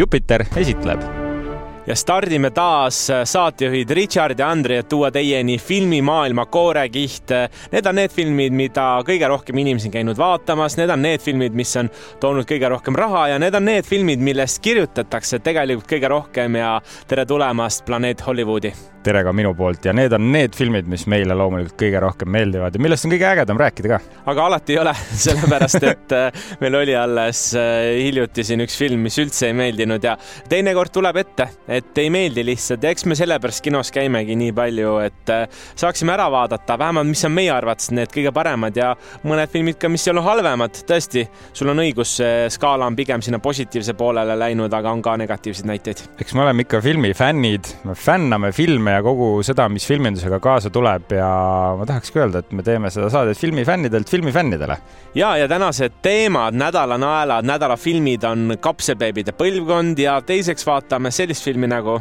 Jupiter esitleb ja stardime taas saatejuhid Richard ja Andrei, et tuua teieni filmimaailma koorekiht. Need on need filmid, mida kõige rohkem inimesi on käinud vaatamas, need on need filmid, mis on toonud kõige rohkem raha ja need on need filmid, millest kirjutatakse tegelikult kõige rohkem ja tere tulemast Planeet Hollywoodi tere ka minu poolt ja need on need filmid, mis meile loomulikult kõige rohkem meeldivad ja millest on kõige ägedam rääkida ka. aga alati ei ole, sellepärast et äh, meil oli alles äh, hiljuti siin üks film, mis üldse ei meeldinud ja teinekord tuleb ette, et ei meeldi lihtsalt ja eks me sellepärast kinos käimegi nii palju, et äh, saaksime ära vaadata vähemalt, mis on meie arvates need kõige paremad ja mõned filmid ka, mis ei ole halvemad. tõesti, sul on õigus, skaala on pigem sinna positiivse poolele läinud, aga on ka negatiivseid näiteid. eks me oleme ikka filmifännid, me fänname filme filme ja kogu seda, mis filmindusega kaasa tuleb ja ma tahakski öelda, et me teeme seda saadet filmifännidelt filmifännidele. ja, ja tänased teemad, nädala naelad, nädala filmid on kapsabeebide põlvkond ja teiseks vaatame sellist filmi nagu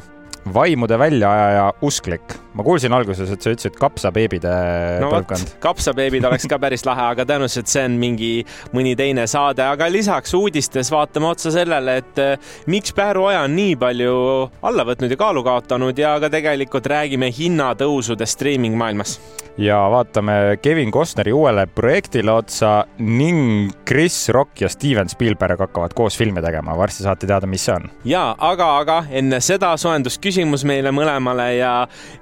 vaimude väljaajaja usklik. ma kuulsin alguses, et sa ütlesid kapsabeebide no, põlvkond. kapsabeebid oleks ka päris lahe, aga tõenäoliselt see on mingi mõni teine saade, aga lisaks uudistes vaatame otsa sellele, et eh, miks Pääru Oja on nii palju alla võtnud ja kaalu kaotanud ja ka tegelikult räägime hinnatõusudest striimingmaailmas ja vaatame Kevin Costneri uuele projektile otsa ning Chris Rock ja Steven Spielberg hakkavad koos filme tegema. varsti saate teada, mis see on. ja aga, aga enne seda soojendusküsimus meile mõlemale ja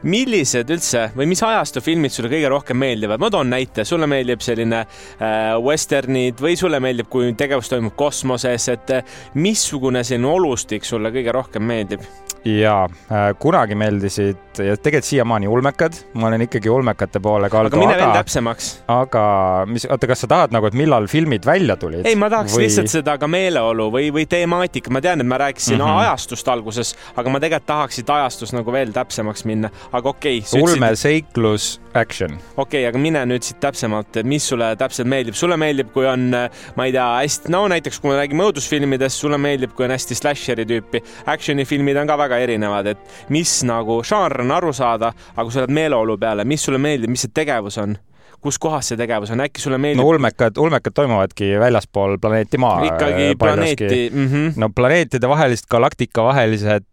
millised üldse või mis ajastu filmid sulle kõige rohkem meeldivad? ma toon näite, sulle meeldib selline äh, westernid või sulle meeldib, kui tegevus toimub kosmoses, et äh, missugune selline olustik sulle kõige rohkem meeldib? ja äh, kunagi meeldisid ja tegelikult siiamaani ulmekad, ma olen ikkagi ulmekate poole kaldu. aga mine veel täpsemaks. aga mis, oota, kas sa tahad nagu, et millal filmid välja tulid? ei, ma tahaks või... lihtsalt seda ka meeleolu või, või temaatika, ma tean, et ma rääkisin mm -hmm. ajastust alguses, aga ma tegelikult tahaks siit ajastust nagu veel täpsemaks minna, aga okei okay,. ulme, seiklus, action. okei okay,, aga mine nüüd siit täpsemalt, mis sulle täpselt meeldib, sulle meeldib, kui on, ma ei tea, hästi, no näiteks kui me räägime õudusfilmidest, sulle meeldib, kui on hästi slasheri tüüpi. Action'i filmid on ka väga erinevad, et mis nagu žanr on aru saada, aga kui sa oled meeleolu peale, mis sulle meeldib, mis see tegevus on? kus kohas see tegevus on, äkki sulle meeldib? no ulmekad, ulmekad toimuvadki väljaspool planeeti Maa. ikkagi planeeti. Mm -hmm. no planeetide vahelist, galaktika vahelised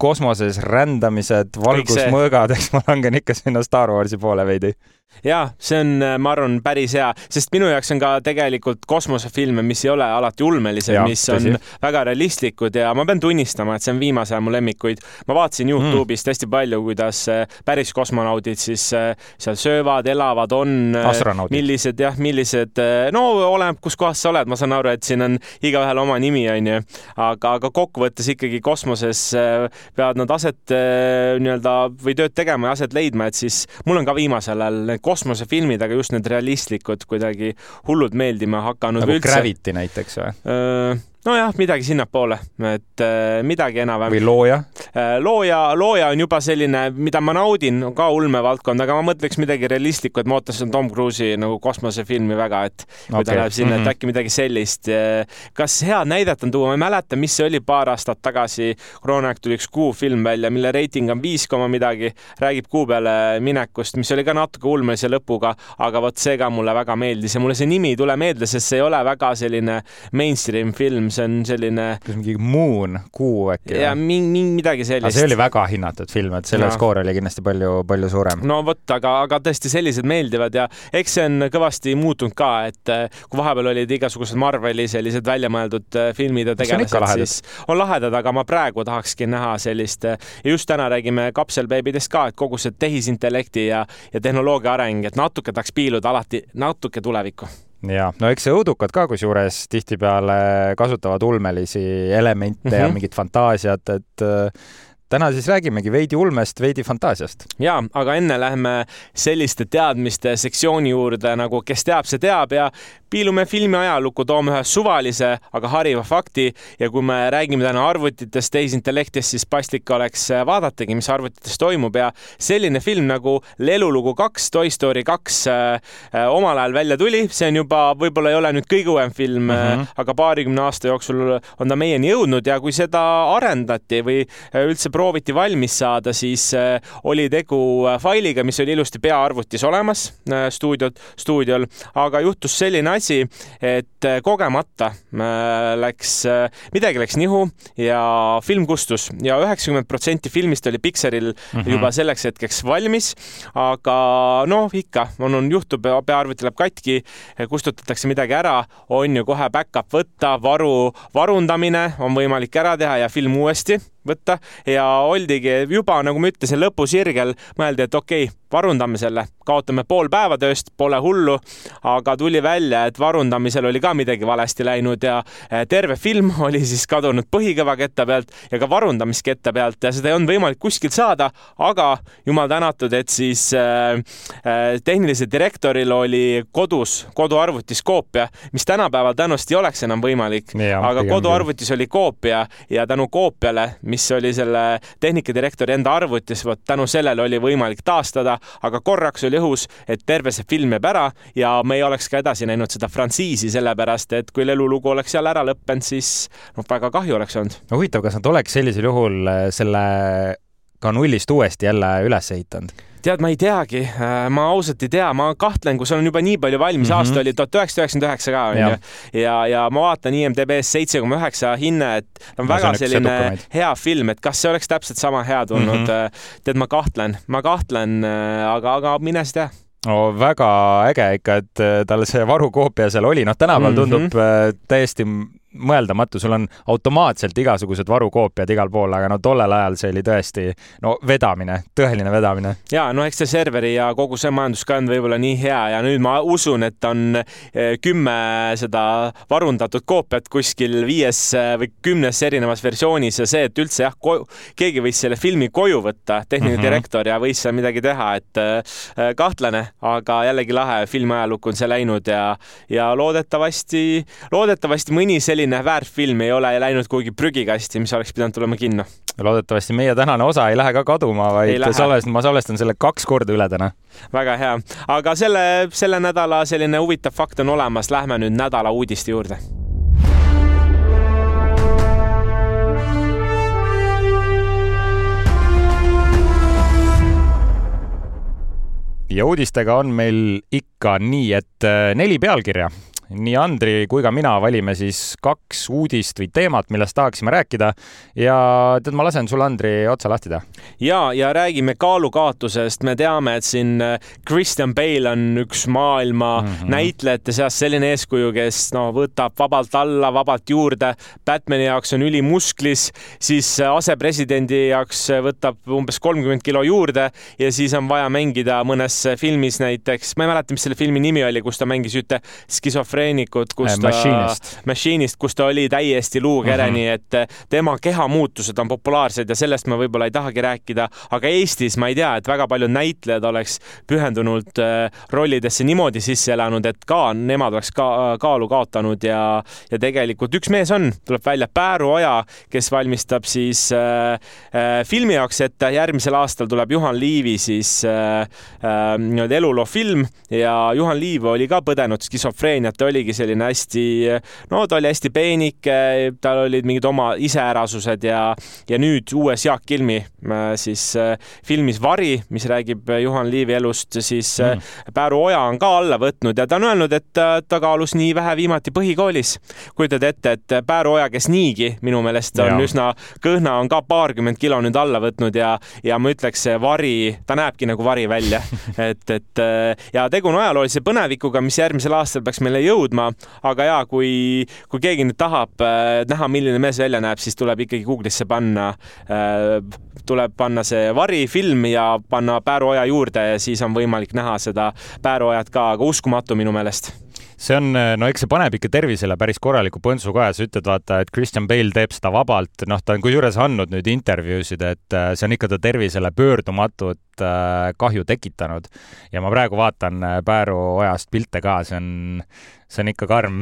kosmoses rändamised, valgusmõõgad, eks ma langen ikka sinna Star Warsi poole veidi. ja see on, ma arvan, päris hea, sest minu jaoks on ka tegelikult kosmosefilme, mis ei ole alati ulmelised, mis on tõsi. väga realistlikud ja ma pean tunnistama, et see on viimase aja mu lemmikuid. ma vaatasin mm. Youtube'ist mm. hästi palju, kuidas äh, päris kosmonaudid siis äh, seal söövad, elavad, on. Äh, millised jah, millised, no oleneb, kus kohas sa oled, ma saan aru, et siin on igaühel oma nimi, onju, aga, aga kokkuvõttes ikkagi kosmoses peavad nad aset eh, nii-öelda või tööd tegema ja aset leidma, et siis mul on ka viimasel ajal need kosmosefilmid, aga just need realistlikud kuidagi hullult meeldima hakanud. nagu Gravity näiteks või? Nojah, midagi sinnapoole, et äh, midagi enam-vähem. või looja äh,? looja, looja on juba selline, mida ma naudin, ka ulmevaldkond, aga ma mõtleks midagi realistlikku, et ma ootasin Tom Cruise'i nagu kosmosefilmi väga, et kui okay. ta läheb sinna mm, -hmm. et mhm. äkki midagi sellist. kas head näidet on tuua, ma ei mäleta, mis see oli paar aastat tagasi, koroonaaeg tuli üks Kuu film välja, mille reiting on viis koma midagi, räägib Kuu peale minekust, mis oli ka natuke ulmelise lõpuga, aga vot see ka mulle väga meeldis ja mulle see nimi ei tule meelde, sest see ei ole väga selline mainstream film film, see on selline. kas mingi Moon, Kuu äkki? ja mingi, midagi sellist. see oli väga hinnatud film, et selle skoor oli kindlasti palju, palju suurem. no vot, aga, aga tõesti sellised meeldivad ja eks see on kõvasti muutunud ka, et eh, kui vahepeal olid igasugused Marveli sellised väljamõeldud eh, filmid ja tegelased, siis on lahedad, aga ma praegu tahakski näha sellist eh, just täna räägime kapselbeebidest ka, et kogu see tehisintellekti ja, ja tehnoloogia areng, et natuke tahaks piiluda alati natuke tulevikku ja no eks õudukad ka kusjuures tihtipeale kasutavad ulmelisi elemente mm -hmm. ja mhm. mingit fantaasiat, et täna siis räägimegi veidi ulmest, veidi fantaasiast. ja, aga enne lähme selliste teadmiste sektsiooni juurde nagu Kes teab, see teab ja piilume filmi ajalukku, toome ühe suvalise, aga hariva fakti ja kui me räägime täna arvutitest, tehisintellektist, siis paslik oleks vaadatagi, mis arvutites toimub ja selline film nagu Lelulugu kaks, Toy Story kaks äh, omal ajal välja tuli, see on juba, võib-olla ei ole nüüd kõige uuem film mm, -hmm. aga paarikümne aasta jooksul on ta meieni jõudnud ja kui seda arendati või üldse prooviti valmis saada, siis oli tegu failiga, mis oli ilusti peaarvutis olemas stuudiot, stuudiol, aga juhtus selline asi, et kogemata läks, midagi läks nihu ja film kustus ja üheksakümmend protsenti filmist oli Pixaril mm -hmm. juba selleks hetkeks valmis, aga noh, ikka on, on juhtub, peaarvuti läheb katki, kustutatakse midagi ära, on ju kohe back-up võtta, varu, varundamine on võimalik ära teha ja film uuesti võtta. Ja oldigi juba, nagu ma ütlesin, lõpusirgel mõeldi, et okei okay,, varundame selle, kaotame pool päeva tööst, pole hullu, aga tuli välja, et varundamisel oli ka midagi valesti läinud ja eh, terve film oli siis kadunud põhikõvaketta pealt ja ka varundamisketta pealt ja seda ei olnud võimalik kuskilt saada, aga jumal tänatud, et siis äh, tehnilisel direktoril oli kodus, koduarvutis koopia, mis tänapäeval tõenäoliselt ei oleks enam võimalik, aga koduarvutis oli koopia ja tänu koopiale mis oli selle tehnikadirektori enda arvutis, vot tänu sellele oli võimalik taastada, aga korraks oli õhus, et terve see film jääb ära ja me ei oleks ka edasi näinud seda frantsiisi, sellepärast et kui elulugu oleks seal ära lõppenud, siis noh, väga kahju oleks olnud. no huvitav, kas nad oleks sellisel juhul äh, selle ka nullist uuesti jälle üles ehitanud? Tead, ma ei teagi, äh, ma ausalt ei tea, ma kahtlen, kui sul on juba nii palju valmis mm, -hmm. aasta oli tuhat üheksasada üheksakümmend üheksa ka onju ja, ja, ja ma vaatan IMDB-s seitse koma üheksa hinne, et on no, väga on selline hea film, et kas see oleks täpselt sama hea tulnud mm. -hmm. tead, ma kahtlen, ma kahtlen, äh, aga, aga mine sa tea no väga äge ikka, et tal see varukoopia seal oli, noh, tänapäeval mhm. tundub mm -hmm. täiesti mõeldamatu, sul on automaatselt igasugused varukoopiad igal pool, aga no tollel ajal see oli tõesti no vedamine, tõeline vedamine. ja no eks see serveri ja kogu see majandus ka ei olnud võib-olla nii hea ja nüüd ma usun, et on eh, kümme seda varundatud koopiat kuskil viies eh, või kümnes erinevas versioonis ja see, et üldse jah, keegi võis selle filmi koju võtta, tehniline mm -hmm. direktor ja võis seal midagi teha, et äh, kahtlane, aga jällegi lahe filmi ajalukku on see läinud ja, ja loodetavasti, loodetavasti mõni selline selline väärtfilm ei ole läinud kuhugi prügikasti, mis oleks pidanud tulema kinno. loodetavasti meie tänane osa ei lähe ka kaduma, vaid salvest, ma salvestan selle kaks korda üle täna. väga hea, aga selle, selle nädala selline huvitav fakt on olemas, lähme nüüd nädala uudiste juurde. Ja uudistega on meil ikka nii, et äh, neli pealkirja nii Andri kui ka mina valime siis kaks uudist või teemat, millest tahaksime rääkida. ja tead, ma lasen sul, Andri, otsa lahti teha. ja, ja räägime kaalukaotusest. me teame, et siin äh, Christian Bale on üks maailma mm -hmm. näitlejate seas selline eeskuju, kes no võtab vabalt alla, vabalt juurde. Batman'i jaoks on ülimusklis, siis äh, asepresidendi jaoks äh, võtab umbes kolmkümmend kilo juurde ja siis on vaja mängida mõnes filmis näiteks, ma ei mäleta, mis selle filmi nimi oli, kus ta mängis ühte skisofreeni treenikut, kus äh, ta, Machine'ist, Machine'ist, kus ta oli täiesti luukereni mm, -hmm. et äh, tema kehamuutused on populaarsed ja sellest me võib-olla ei tahagi rääkida, aga Eestis ma ei tea, et väga paljud näitlejad oleks pühendunult äh, rollidesse niimoodi sisse elanud, et ka nemad oleks ka kaalu kaotanud ja, ja tegelikult üks mees on, tuleb välja, Pääru Oja, kes valmistab siis äh, äh, filmi jaoks ette, järgmisel aastal tuleb Juhan Liivi siis äh, äh, nii-öelda eluloo film ja Juhan Liiv oli ka põdenud skisofreeniat, oligi selline hästi, no ta oli hästi peenike, tal olid mingid oma iseärasused ja, ja nüüd uues Jaak Kilmi äh, siis äh, filmis Vari, mis räägib Juhan Liivi elust, siis äh, mm. Pääru Oja on ka alla võtnud ja ta on öelnud, et ta kaalus nii vähe viimati põhikoolis. kujutad ette, et Pääru Oja, kes niigi minu meelest on ja. üsna kõhna, on ka paarkümmend kilo nüüd alla võtnud ja, ja ma ütleks, see Vari, ta näebki nagu Vari välja et, et ja tegu on ajaloolise põnevikuga, mis järgmisel aastal peaks meile jõudma jõudma, aga ja kui, kui keegi nüüd tahab äh, näha, milline mees välja näeb, siis tuleb ikkagi Google'isse panna äh,, tuleb panna see varifilm ja panna Pääruoja juurde ja siis on võimalik näha seda Pääruojat ka, aga uskumatu minu meelest. See on, no eks see paneb ikka tervisele päris korraliku põntsu ka ja sa ütled, vaata, et Christian Bale teeb seda vabalt, noh, ta on kusjuures andnud nüüd intervjuusid, et äh, see on ikka ta tervisele pöördumatut kahju tekitanud. ja ma praegu vaatan Pääru ojast pilte ka, see on, see on ikka karm.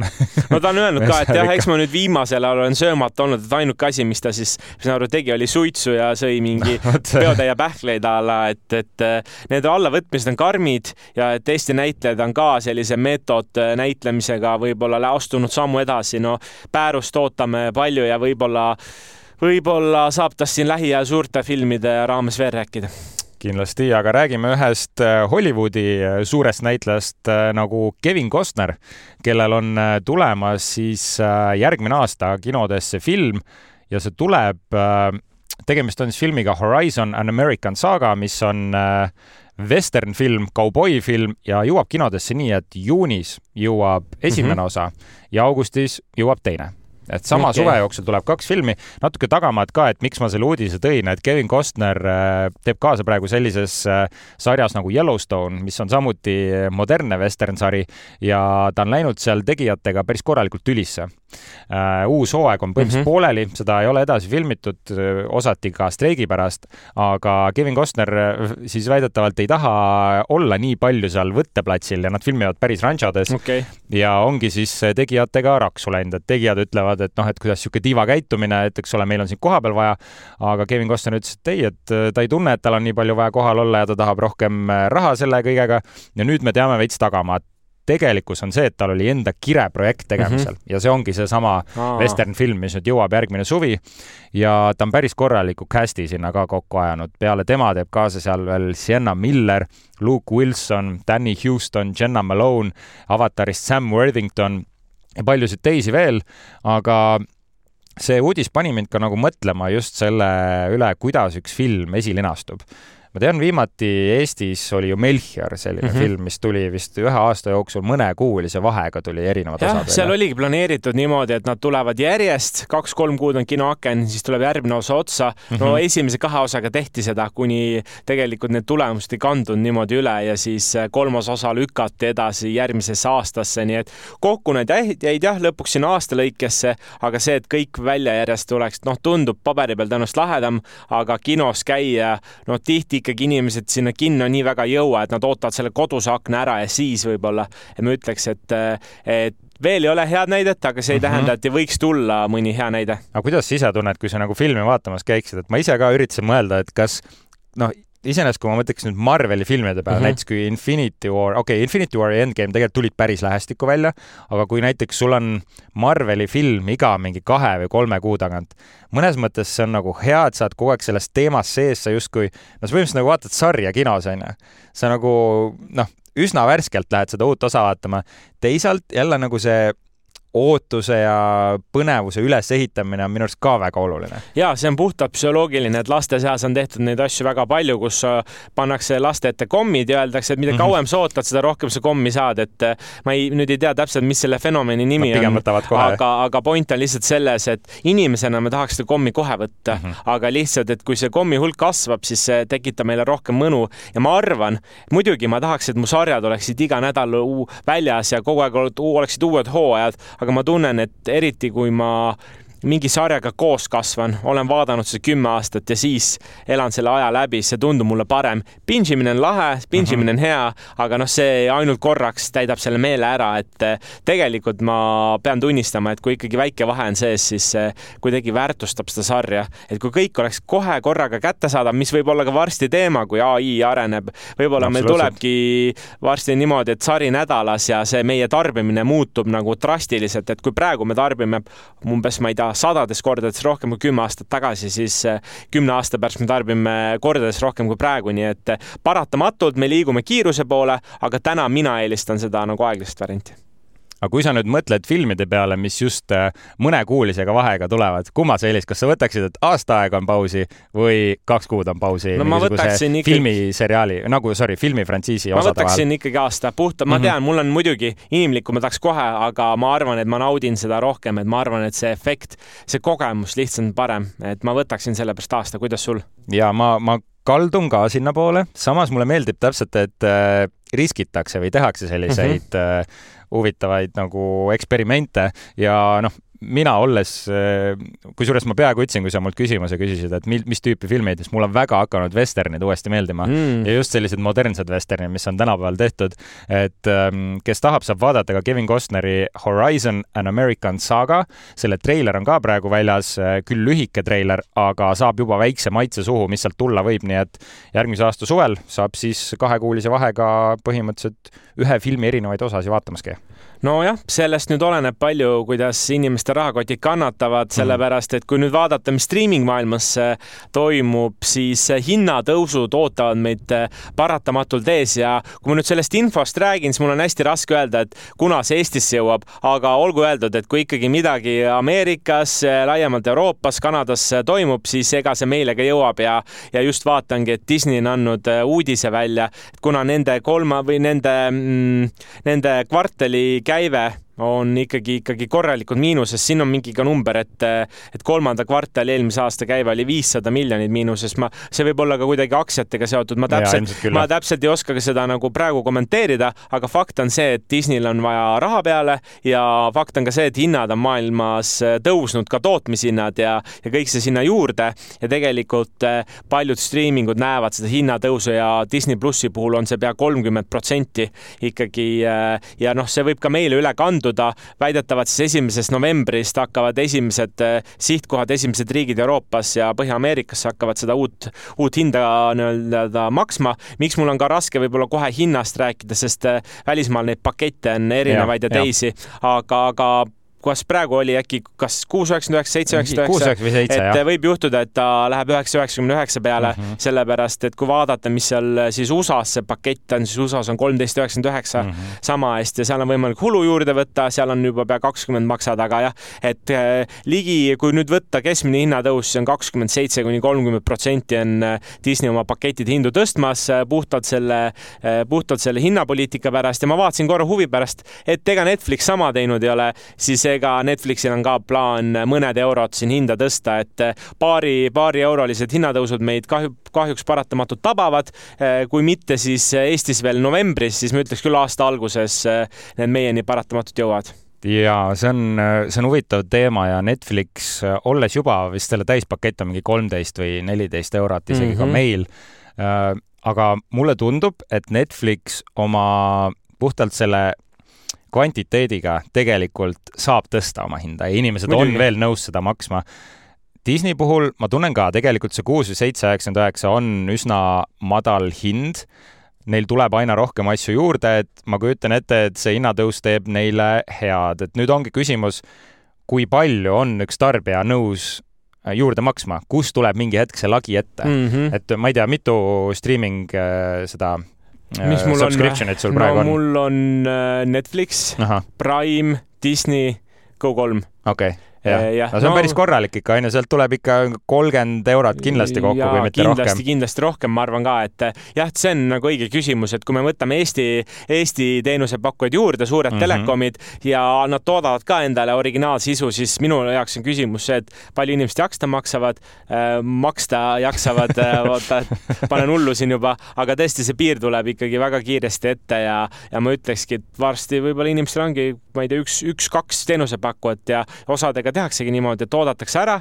No ta on öelnud ka, et jah, eks ma nüüd viimasel ajal olen söömata olnud, et ainuke asi, mis ta siis, ma saan aru, tegi, oli suitsu ja sõi mingi peotäie pähkleid a la, et, et äh, need allavõtmised on karmid ja et Eesti näitlejad on ka sellise meetod äh, näitlemisega võib-olla astunud sammu edasi, no Päärust ootame palju ja võib-olla võib-olla saab tast siin lähiajal suurte filmide raames veel rääkida kindlasti, aga räägime ühest äh, Hollywoodi äh, suurest näitlejast äh, nagu Kevin Costner, kellel on tulemas siis järgmine aasta kinodesse film ja see tuleb, tegemist on siis filmiga Horizon An American Saga, mis on western film, kauboifilm ja jõuab kinodesse nii, et juunis jõuab esimene mm -hmm. osa ja augustis jõuab teine et sama okay. suve jooksul tuleb kaks filmi, natuke tagamaad ka, et miks ma selle uudise tõin, et Kevin Costner äh, teeb kaasa praegu sellises äh, sarjas nagu Yellowstone, mis on samuti modernne western sari ja ta on läinud seal tegijatega päris korralikult tülisse Äh, uus hooaeg on põhimõtteliselt mm -hmm. pooleli, seda ei ole edasi filmitud, äh, osati ka streigi pärast, aga Kevin Costner äh, siis väidetavalt ei taha olla nii palju seal võtteplatsil ja nad filmivad päris ranšades okay. ja ongi siis tegijatega raksu läinud, et tegijad ütlevad, et noh, et kuidas niisugune diva käitumine, et eks ole, meil on sind kohapeal vaja, aga Kevin Costner ütles, et ei, et ta ei tunne, et tal on nii palju vaja kohal olla ja ta tahab rohkem raha selle kõigega ja nüüd me teame veits tagamaad tegelikkus on see, et tal oli enda kireprojekt tegemisel mm -hmm. ja see ongi seesama western film, mis nüüd jõuab järgmine suvi. ja ta on päris korraliku cast'i sinna ka kokku ajanud, peale tema teeb kaasa seal veel Sienna Miller, Luke Wilson, Danny Houston, Jenna Malone, avatarist Sam Worthington ja paljusid teisi veel, aga see uudis pani mind ka nagu mõtlema just selle üle, kuidas üks film esilinastub ma tean, viimati Eestis oli ju Melchior, selline mm -hmm. film, mis tuli vist ühe aasta jooksul mõnekuulise vahega tuli erinevad jah, osad. seal oligi planeeritud niimoodi, et nad tulevad järjest, kaks-kolm kuud on kinoaken, siis tuleb järgmine osa otsa. no mm -hmm. esimese kahe osaga tehti seda, kuni tegelikult need tulemused ei kandunud niimoodi üle ja siis äh, kolmas osa lükati edasi järgmisesse aastasse, nii et kokku need jäid jah, lõpuks sinna aasta lõikesse, aga see, et kõik välja järjest tuleks, noh, tundub paberi peal tõenäoliselt lahedam, aga kinos käia, no tihti ikkagi inimesed sinna kinno nii väga ei jõua, et nad ootavad selle koduse akna ära ja siis võib-olla ma ütleks, et, et veel ei ole head näidet, aga see ei mhm. -huh. tähenda, et ei võiks tulla mõni hea näide. aga kuidas sa ise tunned, kui sa nagu filmi vaatamas käiksid, et ma ise ka üritasin mõelda, et kas noh, iseenesest, kui ma mõtleks nüüd Marveli filmide peale mm, -hmm. näiteks kui Infinity War, okei okay,, Infinity War ja Endgame tegelikult tulid päris lähestikku välja, aga kui näiteks sul on Marveli film iga mingi kahe või kolme kuu tagant, mõnes mõttes see on nagu hea, et sa oled kogu aeg selles teemas sees, sa justkui, no sa põhimõtteliselt nagu vaatad sarja kinos, onju. sa nagu noh, üsna värskelt lähed seda uut osa vaatama. teisalt jälle nagu see ootuse ja põnevuse ülesehitamine on minu arust ka väga oluline. ja see on puhtalt psühholoogiline, et laste seas on tehtud neid asju väga palju, kus äh, pannakse laste ette kommid ja öeldakse, et mida mhm. kauem sa ootad, seda rohkem sa kommi saad, et äh, ma ei, nüüd ei tea täpselt, mis selle fenomeni nimi on, aga, aga point on lihtsalt selles, et inimesena me tahaks seda kommi kohe võtta mm, -hmm. aga lihtsalt, et kui see kommi hulk kasvab, siis see tekitab meile rohkem mõnu ja ma arvan, muidugi ma tahaks, et mu sarjad oleksid iga nädal väljas ja kogu aeg oleksid uued hooajad aga ma tunnen, et eriti kui ma mingi sarjaga koos kasvan, olen vaadanud seda kümme aastat ja siis elan selle aja läbi, see tundub mulle parem. pingimine on lahe, pingimine on mhm. hea, aga noh, see ainult korraks täidab selle meele ära, et eh, tegelikult ma pean tunnistama, et kui ikkagi väike vahe on sees, siis kuidagi väärtustab seda sarja. et kui kõik oleks kohe korraga kättesaadav, mis võib olla ka varsti teema, kui ai areneb, võib-olla meil tulebki varsti niimoodi, et sari nädalas ja see meie tarbimine muutub nagu drastiliselt, et kui praegu me tarbime umbes, ma ei tea, sadades kordades rohkem kui kümme aastat tagasi, siis eh, kümne aasta pärast me tarbime kordades rohkem kui praegu, nii et eh, paratamatult me liigume kiiruse poole, aga täna mina eelistan seda nagu aeglast varianti aga kui sa nüüd mõtled filmide peale, mis just äh, mõnekuulisega vahega tulevad, kumma sa eelis, kas sa võtaksid, et aasta aega on pausi või kaks kuud on pausi no, ikkagi... filmiseriaali, nagu sorry, filmifrantsiisi ma võtaksin vahel. ikkagi aasta, puhtalt, ma mm -hmm. tean, mul on muidugi inimlikku, ma tahaks kohe, aga ma arvan, et ma naudin seda rohkem, et ma arvan, et see efekt, see kogemus lihtsalt on parem, et ma võtaksin sellepärast aasta, kuidas sul? ja ma, ma kaldun ka sinnapoole, samas mulle meeldib täpselt, et äh, riskitakse või tehakse selliseid mm -hmm. Huvitavaid nagu eksperimente ja noh, mina olles, äh, kusjuures ma peaaegu ütlesin, kui sa mult küsimuse küsisid, et mil, mis tüüpi filmid, siis mulle on väga hakanud vesternid uuesti meeldima mm. ja just sellised modernsed vesternid, mis on tänapäeval tehtud. et ähm, kes tahab, saab vaadata ka Kevin Costneri Horizon An American Saga. selle treiler on ka praegu väljas, äh, küll lühike treiler, aga saab juba väikse maitse suhu, mis sealt tulla võib, nii et järgmise aasta suvel saab siis kahekuulise vahega põhimõtteliselt ühe filmi erinevaid osasid vaatamas käia nojah, sellest nüüd oleneb palju, kuidas inimeste rahakotid kannatavad, mhm. sellepärast et kui nüüd vaadata, mis striimingmaailmas toimub, siis hinnatõusud ootavad meid paratamatult ees ja kui ma nüüd sellest infost räägin, siis mul on hästi raske öelda, et kuna see Eestisse jõuab, aga olgu öeldud, et kui ikkagi midagi Ameerikas, laiemalt Euroopas, Kanadas toimub, siis ega see meile ka jõuab ja, ja just vaatangi, et Disney on andnud uudise välja, kuna nende kolma või nende mm,, nende kvartali käive on ikkagi, ikkagi korralikult miinuses, siin on mingi ka number, et, et kolmanda kvartali eelmise aasta käive oli viissada miljonit miinuses, ma, see võib olla ka kuidagi aktsiatega seotud, ma täpselt, ma täpselt ei oska ka seda nagu praegu kommenteerida, aga fakt on see, et Disneyl on vaja raha peale ja fakt on ka see, et hinnad on maailmas tõusnud, ka tootmishinnad ja, ja kõik see sinna juurde. Ja tegelikult eh, paljud striimingud näevad seda hinnatõusu ja Disney plussi puhul on see pea kolmkümmend protsenti ikkagi eh, ja noh, see võib ka meile üle kanduda liituda. väidetavalt siis esimesest novembrist hakkavad esimesed eh, sihtkohad, esimesed riigid Euroopas ja Põhja-Ameerikas hakkavad seda uut, uut hinda nii-öelda maksma. miks mul on ka raske võib-olla kohe hinnast rääkida, sest eh, välismaal neid pakette on erinevaid ja, ja teisi, aga, aga kas praegu oli äkki kas kuus üheksakümmend üheksa, seitse üheksakümmend üheksa, et võib juhtuda, et ta läheb üheksa üheksakümne üheksa peale mm, -hmm. sellepärast et kui vaadata, mis seal siis USA-s see pakett on, siis USA-s on kolmteist üheksakümmend üheksa mhm. sama hästi ja seal on võimalik Hulu juurde võtta, seal on juba pea kakskümmend maksad, aga jah, et eh, ligi, kui nüüd võtta keskmine hinnatõus, siis on kakskümmend seitse kuni kolmkümmend protsenti on eh, Disney oma pakettide hindu tõstmas eh, puhtalt selle, puhtalt selle hinnapoliitika pärast ja ma vaatasin korra huvi pärast, et ega Netflix sama teinud ei ole, siis ega Netflixil on ka plaan mõned eurod siin hinda tõsta, et paari, paari eurolised hinnatõusud meid kahju, kahjuks paratamatult tabavad. kui mitte, siis Eestis veel novembris, siis ma ütleks küll aasta alguses need meieni paratamatult jõuavad ja see on, see on huvitav teema ja Netflix, olles juba vist selle täispakett on mingi kolmteist või neliteist eurot isegi mm -hmm. ka mhm. meil äh,. aga mulle tundub, et Netflix oma puhtalt selle kvantiteediga tegelikult saab tõsta oma hinda ja inimesed Muidugi. on veel nõus seda maksma. Disney puhul ma tunnen ka, tegelikult see kuus või seitse üheksakümmend üheksa on üsna madal hind. Neil tuleb aina rohkem asju juurde, et ma kujutan ette, et see hinnatõus teeb neile head, et nüüd ongi küsimus, kui palju on üks tarbija nõus äh, juurde maksma, kust tuleb mingi hetk see lagi ette mm. -hmm. et ma ei tea, mitu streaming äh, seda mis mul subscription'id sul praegu no, on? mul on äh, Netflix, Prime, Disney, Go3. okei okay jah ja, no see on no, päris korralik ikka, onju, sealt tuleb ikka kolmkümmend eurot kindlasti kokku, kui mitte kindlasti, rohkem. kindlasti rohkem, ma arvan ka, et jah, see on nagu õige küsimus, et kui me võtame Eesti, Eesti teenusepakkujaid juurde, suured mm -hmm. telekomid ja nad toodavad ka endale originaalsisu, siis minu jaoks on küsimus see, et palju inimesed jaksta maksavad äh,, maksta jaksavad äh,, vaata, panen hullu siin juba, aga tõesti, see piir tuleb ikkagi väga kiiresti ette ja, ja ma ütlekski, et varsti võib-olla inimestel ongi, ma ei tea, üks, üks-kaks teenusepakkujat ja osadega sellega tehaksegi niimoodi, et oodatakse ära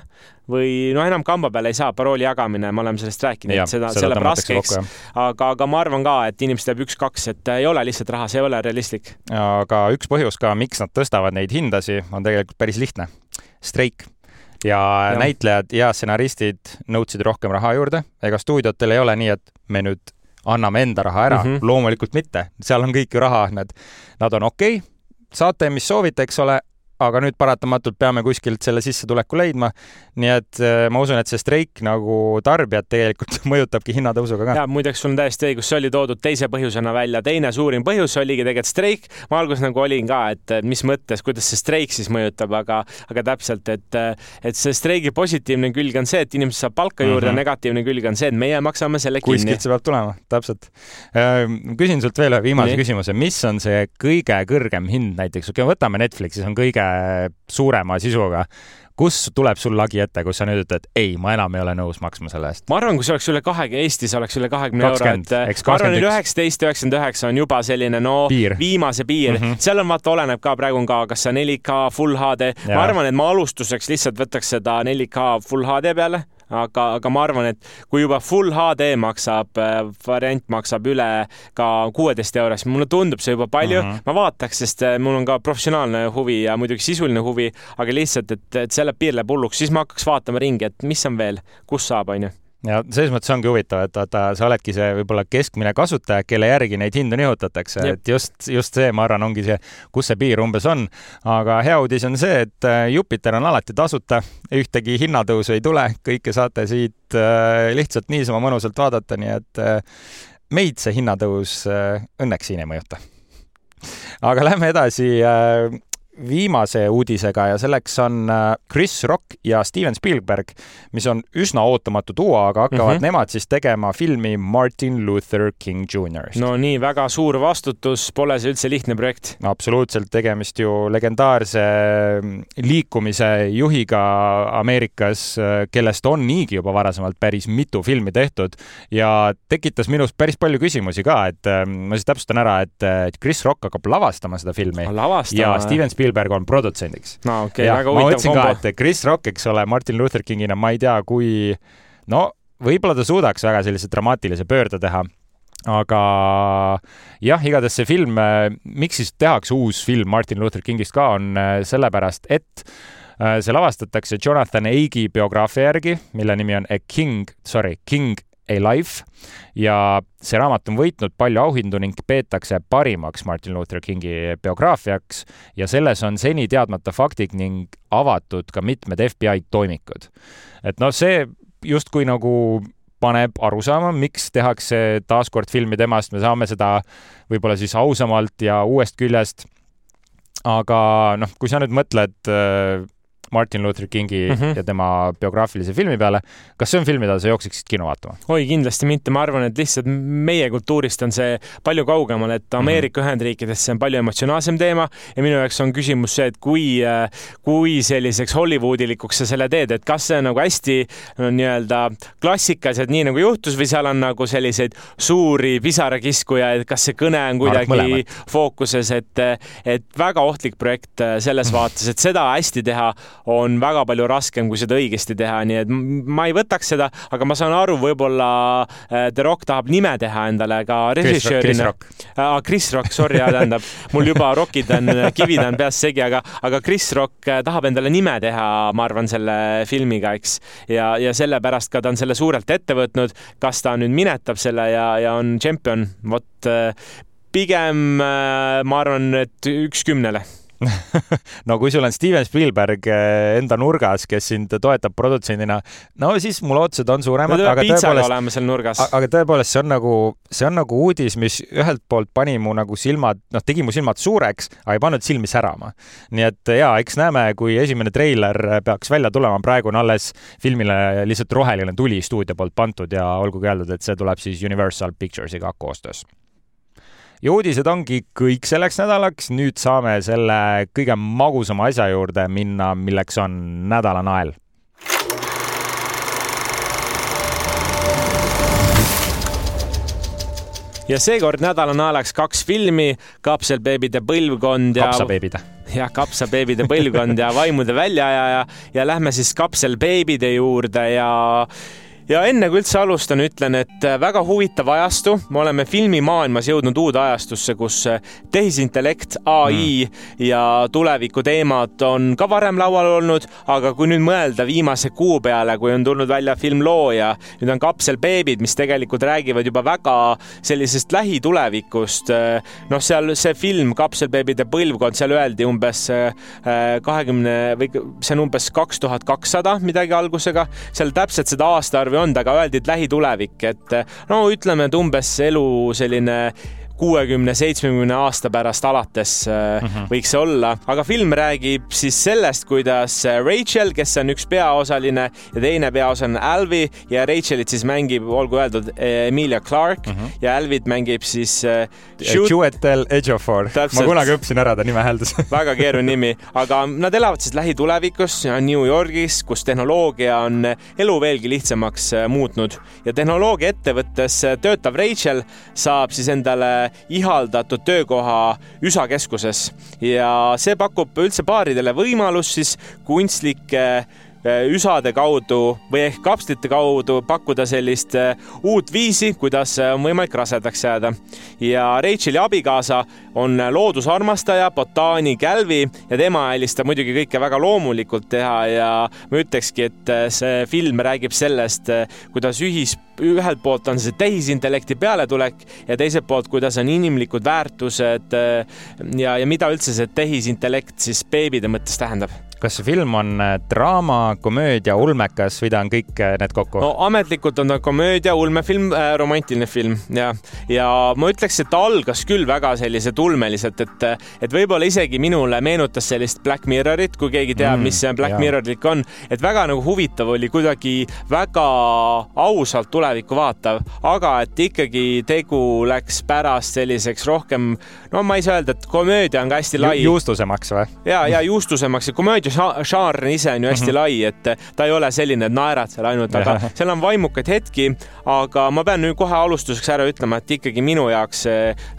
või no enam kamba peale ei saa, parooli jagamine, me oleme sellest rääkinud, et seda, seda läheb raskeks. aga, aga ma arvan ka, et inimestel jääb üks-kaks, et ei ole lihtsalt raha, see ei ole realistlik. aga üks põhjus ka, miks nad tõstavad neid hindasi, on tegelikult päris lihtne. streik ja, ja näitlejad ja stsenaristid nõudsid rohkem raha juurde, ega stuudiotel ei ole nii, et me nüüd anname enda raha ära mm, -hmm. loomulikult mitte, seal on kõik ju raha, need, nad on okei okay,, saate, mis soovite, eks ole, aga nüüd paratamatult peame kuskilt selle sissetuleku leidma. nii et äh, ma usun, et see streik nagu tarbijat tegelikult mõjutabki hinnatõusuga ka. ja muideks sul on täiesti õigus, see oli toodud teise põhjusena välja, teine suurim põhjus oligi tegelikult streik. ma alguses nagu olin ka, et mis mõttes, kuidas see streik siis mõjutab, aga, aga täpselt, et, et see streigi positiivne külg on see, et inimesed saavad palka juurde mm, -hmm. negatiivne külg on see, et meie maksame selle kinni. kuskilt see peab tulema, täpselt. Äh, küsin sult veel ühe viimase Nii. küsimuse, mis on see kõige kõrgem hind näiteks, okei okay,, võtame Netflixis on kõige suurema sisuga kus tuleb sul lagi ette, kus sa nüüd ütled, ei, ma enam ei ole nõus maksma selle eest? ma arvan, kui see oleks üle kahe, Eestis oleks üle kahekümne euro, et ma arvan, et üheksateist, üheksakümmend üheksa on juba selline no piir. viimase piir mm, -hmm. seal on vaata, oleneb ka praegu on ka, kas see 4K full HD, ma arvan, et ma alustuseks lihtsalt võtaks seda 4K full HD peale aga, aga ma arvan, et kui juba full HD maksab, äh, variant maksab üle ka kuueteist eurost, mulle tundub see juba palju mm, -hmm. ma vaataks, sest äh, mul on ka professionaalne huvi ja muidugi sisuline huvi, aga lihtsalt, et, et selle piir läheb hulluks, siis ma hakkaks vaatama ringi, et mis on veel, kus saab, onju ja selles mõttes ongi huvitav, et vaata, sa oledki see võib-olla keskmine kasutaja, kelle järgi neid hindu nihutatakse, et just, just see, ma arvan, ongi see, kus see piir umbes on. aga hea uudis on see, et äh, Jupiter on alati tasuta, ühtegi hinnatõusu ei tule, kõike saate siit äh, lihtsalt niisama mõnusalt vaadata, nii et äh, meid see hinnatõus õnneks siin ei mõjuta. aga lähme edasi viimase uudisega ja selleks on äh, Chris Rock ja Steven Spielberg, mis on üsna ootamatu duo, aga hakkavad mm -hmm. nemad siis tegema filmi Martin Luther King Jr.'st. no nii, väga suur vastutus, pole see üldse lihtne projekt. absoluutselt, tegemist ju legendaarse mm, liikumise juhiga Ameerikas, äh, kellest on niigi juba varasemalt päris mitu filmi tehtud ja tekitas minus päris palju küsimusi ka, et äh, ma siis täpsustan ära, et, Chris Rock hakkab lavastama seda filmi ja Steven Spielberg Spielberg on produtsendiks. no okei okay,, väga huvitav kombo. et Chris Rock, eks ole, Martin Luther Kingina, ma ei tea, kui no võib-olla ta suudaks väga sellise dramaatilise pöörde teha aga jah, igatahes see film, miks siis tehakse uus film Martin Luther Kingist ka, on äh, sellepärast, et äh, see lavastatakse Jonathan Aigi biograafia järgi, mille nimi on A King, sorry, King A Life ja see raamat on võitnud palju auhindu ning peetakse parimaks Martin Luther Kingi biograafiaks ja selles on seni teadmata faktid ning avatud ka mitmed FBI toimikud. et noh, see justkui nagu paneb aru saama, miks tehakse taaskord filmi temast, me saame seda võib-olla siis ausamalt ja uuest küljest. aga noh, kui sa nüüd mõtled Martin Luther Kingi mm -hmm. ja tema biograafilise filmi peale. kas see on film, mida sa jookseksid kino vaatama? oi, kindlasti mitte, ma arvan, et lihtsalt meie kultuurist on see palju kaugemal, et. Ameerika mm -hmm. Ühendriikides see on palju emotsionaalsem teema ja minu jaoks on küsimus see, et kui, kui selliseks Hollywoodilikuks sa selle teed, et kas see on nagu hästi no, nii-öelda klassikaliselt, nii nagu juhtus või seal on nagu selliseid suuri pisarakiskujaid, kas see kõne on kuidagi fookuses, et, et väga ohtlik projekt selles vaates, et seda hästi teha on väga palju raskem, kui seda õigesti teha, nii et ma ei võtaks seda, aga ma saan aru, võib-olla äh, The Rock tahab nime teha endale ka režissöörina. Ah, Chris Rock, sorry, tähendab, mul juba rokid on, kivid on peas segi, aga, aga Chris Rock äh, tahab endale nime teha, ma arvan, selle filmiga, eks. ja, ja sellepärast ka ta on selle suurelt ette võtnud. kas ta nüüd minetab selle ja, ja on tšempion, vot pigem ma arvan, et üks kümnele no kui sul on Steven Spielberg eh, enda nurgas, kes sind toetab produtsendina, no siis mu lootused on suuremad. aga tõepoolest, oleme seal nurgas. aga tõepoolest, see on nagu, see on nagu uudis, mis ühelt poolt pani mu nagu silmad, noh, tegi mu silmad suureks, aga ei pannud silmi särama. nii et ja eks näeme, kui esimene treiler peaks välja tulema, praegu on alles filmile lihtsalt roheline tuli stuudio poolt pandud ja olgugi öeldud, et see tuleb siis Universal Picturesiga koostöös ja uudised ongi kõik selleks nädalaks, nüüd saame selle kõige magusama asja juurde minna, milleks on nädala nael. Ja seekord nädala naelaks kaks filmi, Kapselbeebide põlvkond ja kapsabeebide jah, kapsabeebide põlvkond ja vaimude väljaajaja ja lähme siis kapselbeebide juurde ja ja enne kui üldse alustan, ütlen, et äh, väga huvitav ajastu, me oleme filmimaailmas jõudnud uude ajastusse, kus äh, tehisintellekt, ai mm. ja tuleviku teemad on ka varem laual olnud, aga kui nüüd mõelda viimase kuu peale, kui on tulnud välja film Looja, nüüd on Kapselbeebid, mis tegelikult räägivad juba väga sellisest lähitulevikust. Äh, noh, seal see film Kapselbeebide põlvkond, seal öeldi umbes kahekümne või see on umbes kaks tuhat kakssada midagi algusega, seal täpselt seda aastaarvu ei olnud, aga öeldi, et lähitulevik, et no ütleme, et umbes elu selline kuuekümne, seitsmekümne aasta pärast alates mm -hmm. võiks see olla, aga film räägib siis sellest, kuidas äh, Rachel, kes on üks peaosaline ja teine peaosaline Alvi ja Rachelit siis mängib, olgu öeldud, Emilia Clarke mm -hmm. ja Alvit mängib siis Juetel Ejiofor. ma kunagi õppisin ära ta nime hääldus väga keeruline nimi, aga nad elavad siis lähitulevikus New Yorgis, kus tehnoloogia on elu veelgi lihtsamaks muutnud ja tehnoloogiaettevõttes töötav Rachel saab siis endale ihaldatud töökoha USA keskuses. Ja see pakub üldse paaridele võimalust siis kunstlikke üsade kaudu või ehk kapslite kaudu pakkuda sellist äh, uut viisi, kuidas äh, on võimalik rasedaks jääda. ja Racheli abikaasa on loodusarmastaja, botaanikÄlvi ja tema eelistab muidugi kõike väga loomulikult teha ja ma ütlekski, et see film räägib sellest, kuidas ühis, ühelt poolt on see tehisintellekti pealetulek ja teiselt poolt, kuidas on inimlikud väärtused ja, ja mida üldse see tehisintellekt siis beebide mõttes tähendab kas see film on äh, draama, komöödia, ulmekas või ta on kõik äh, need kokku? no ametlikult on ta komöödia, ulmefilm äh,, romantiline film ja, ja ma ütleks, et ta algas küll väga selliselt ulmeliselt, et, et võib-olla isegi minule meenutas sellist Black Mirrorit, kui keegi teab mm,, mis see Black Mirrorik on, et väga nagu huvitav oli, kuidagi väga ausalt tulevikku vaatav, aga et ikkagi tegu läks pärast selliseks rohkem, no ma ei saa öelda, et komöödia on ka hästi lai Ju. juustusemaks või? ja, ja juustusemaks ja komöödia žanr ise on ju hästi mm -hmm. lai, et ta ei ole selline, et naerad seal ainult, aga seal on vaimukaid hetki. aga ma pean nüüd kohe alustuseks ära ütlema, et ikkagi minu jaoks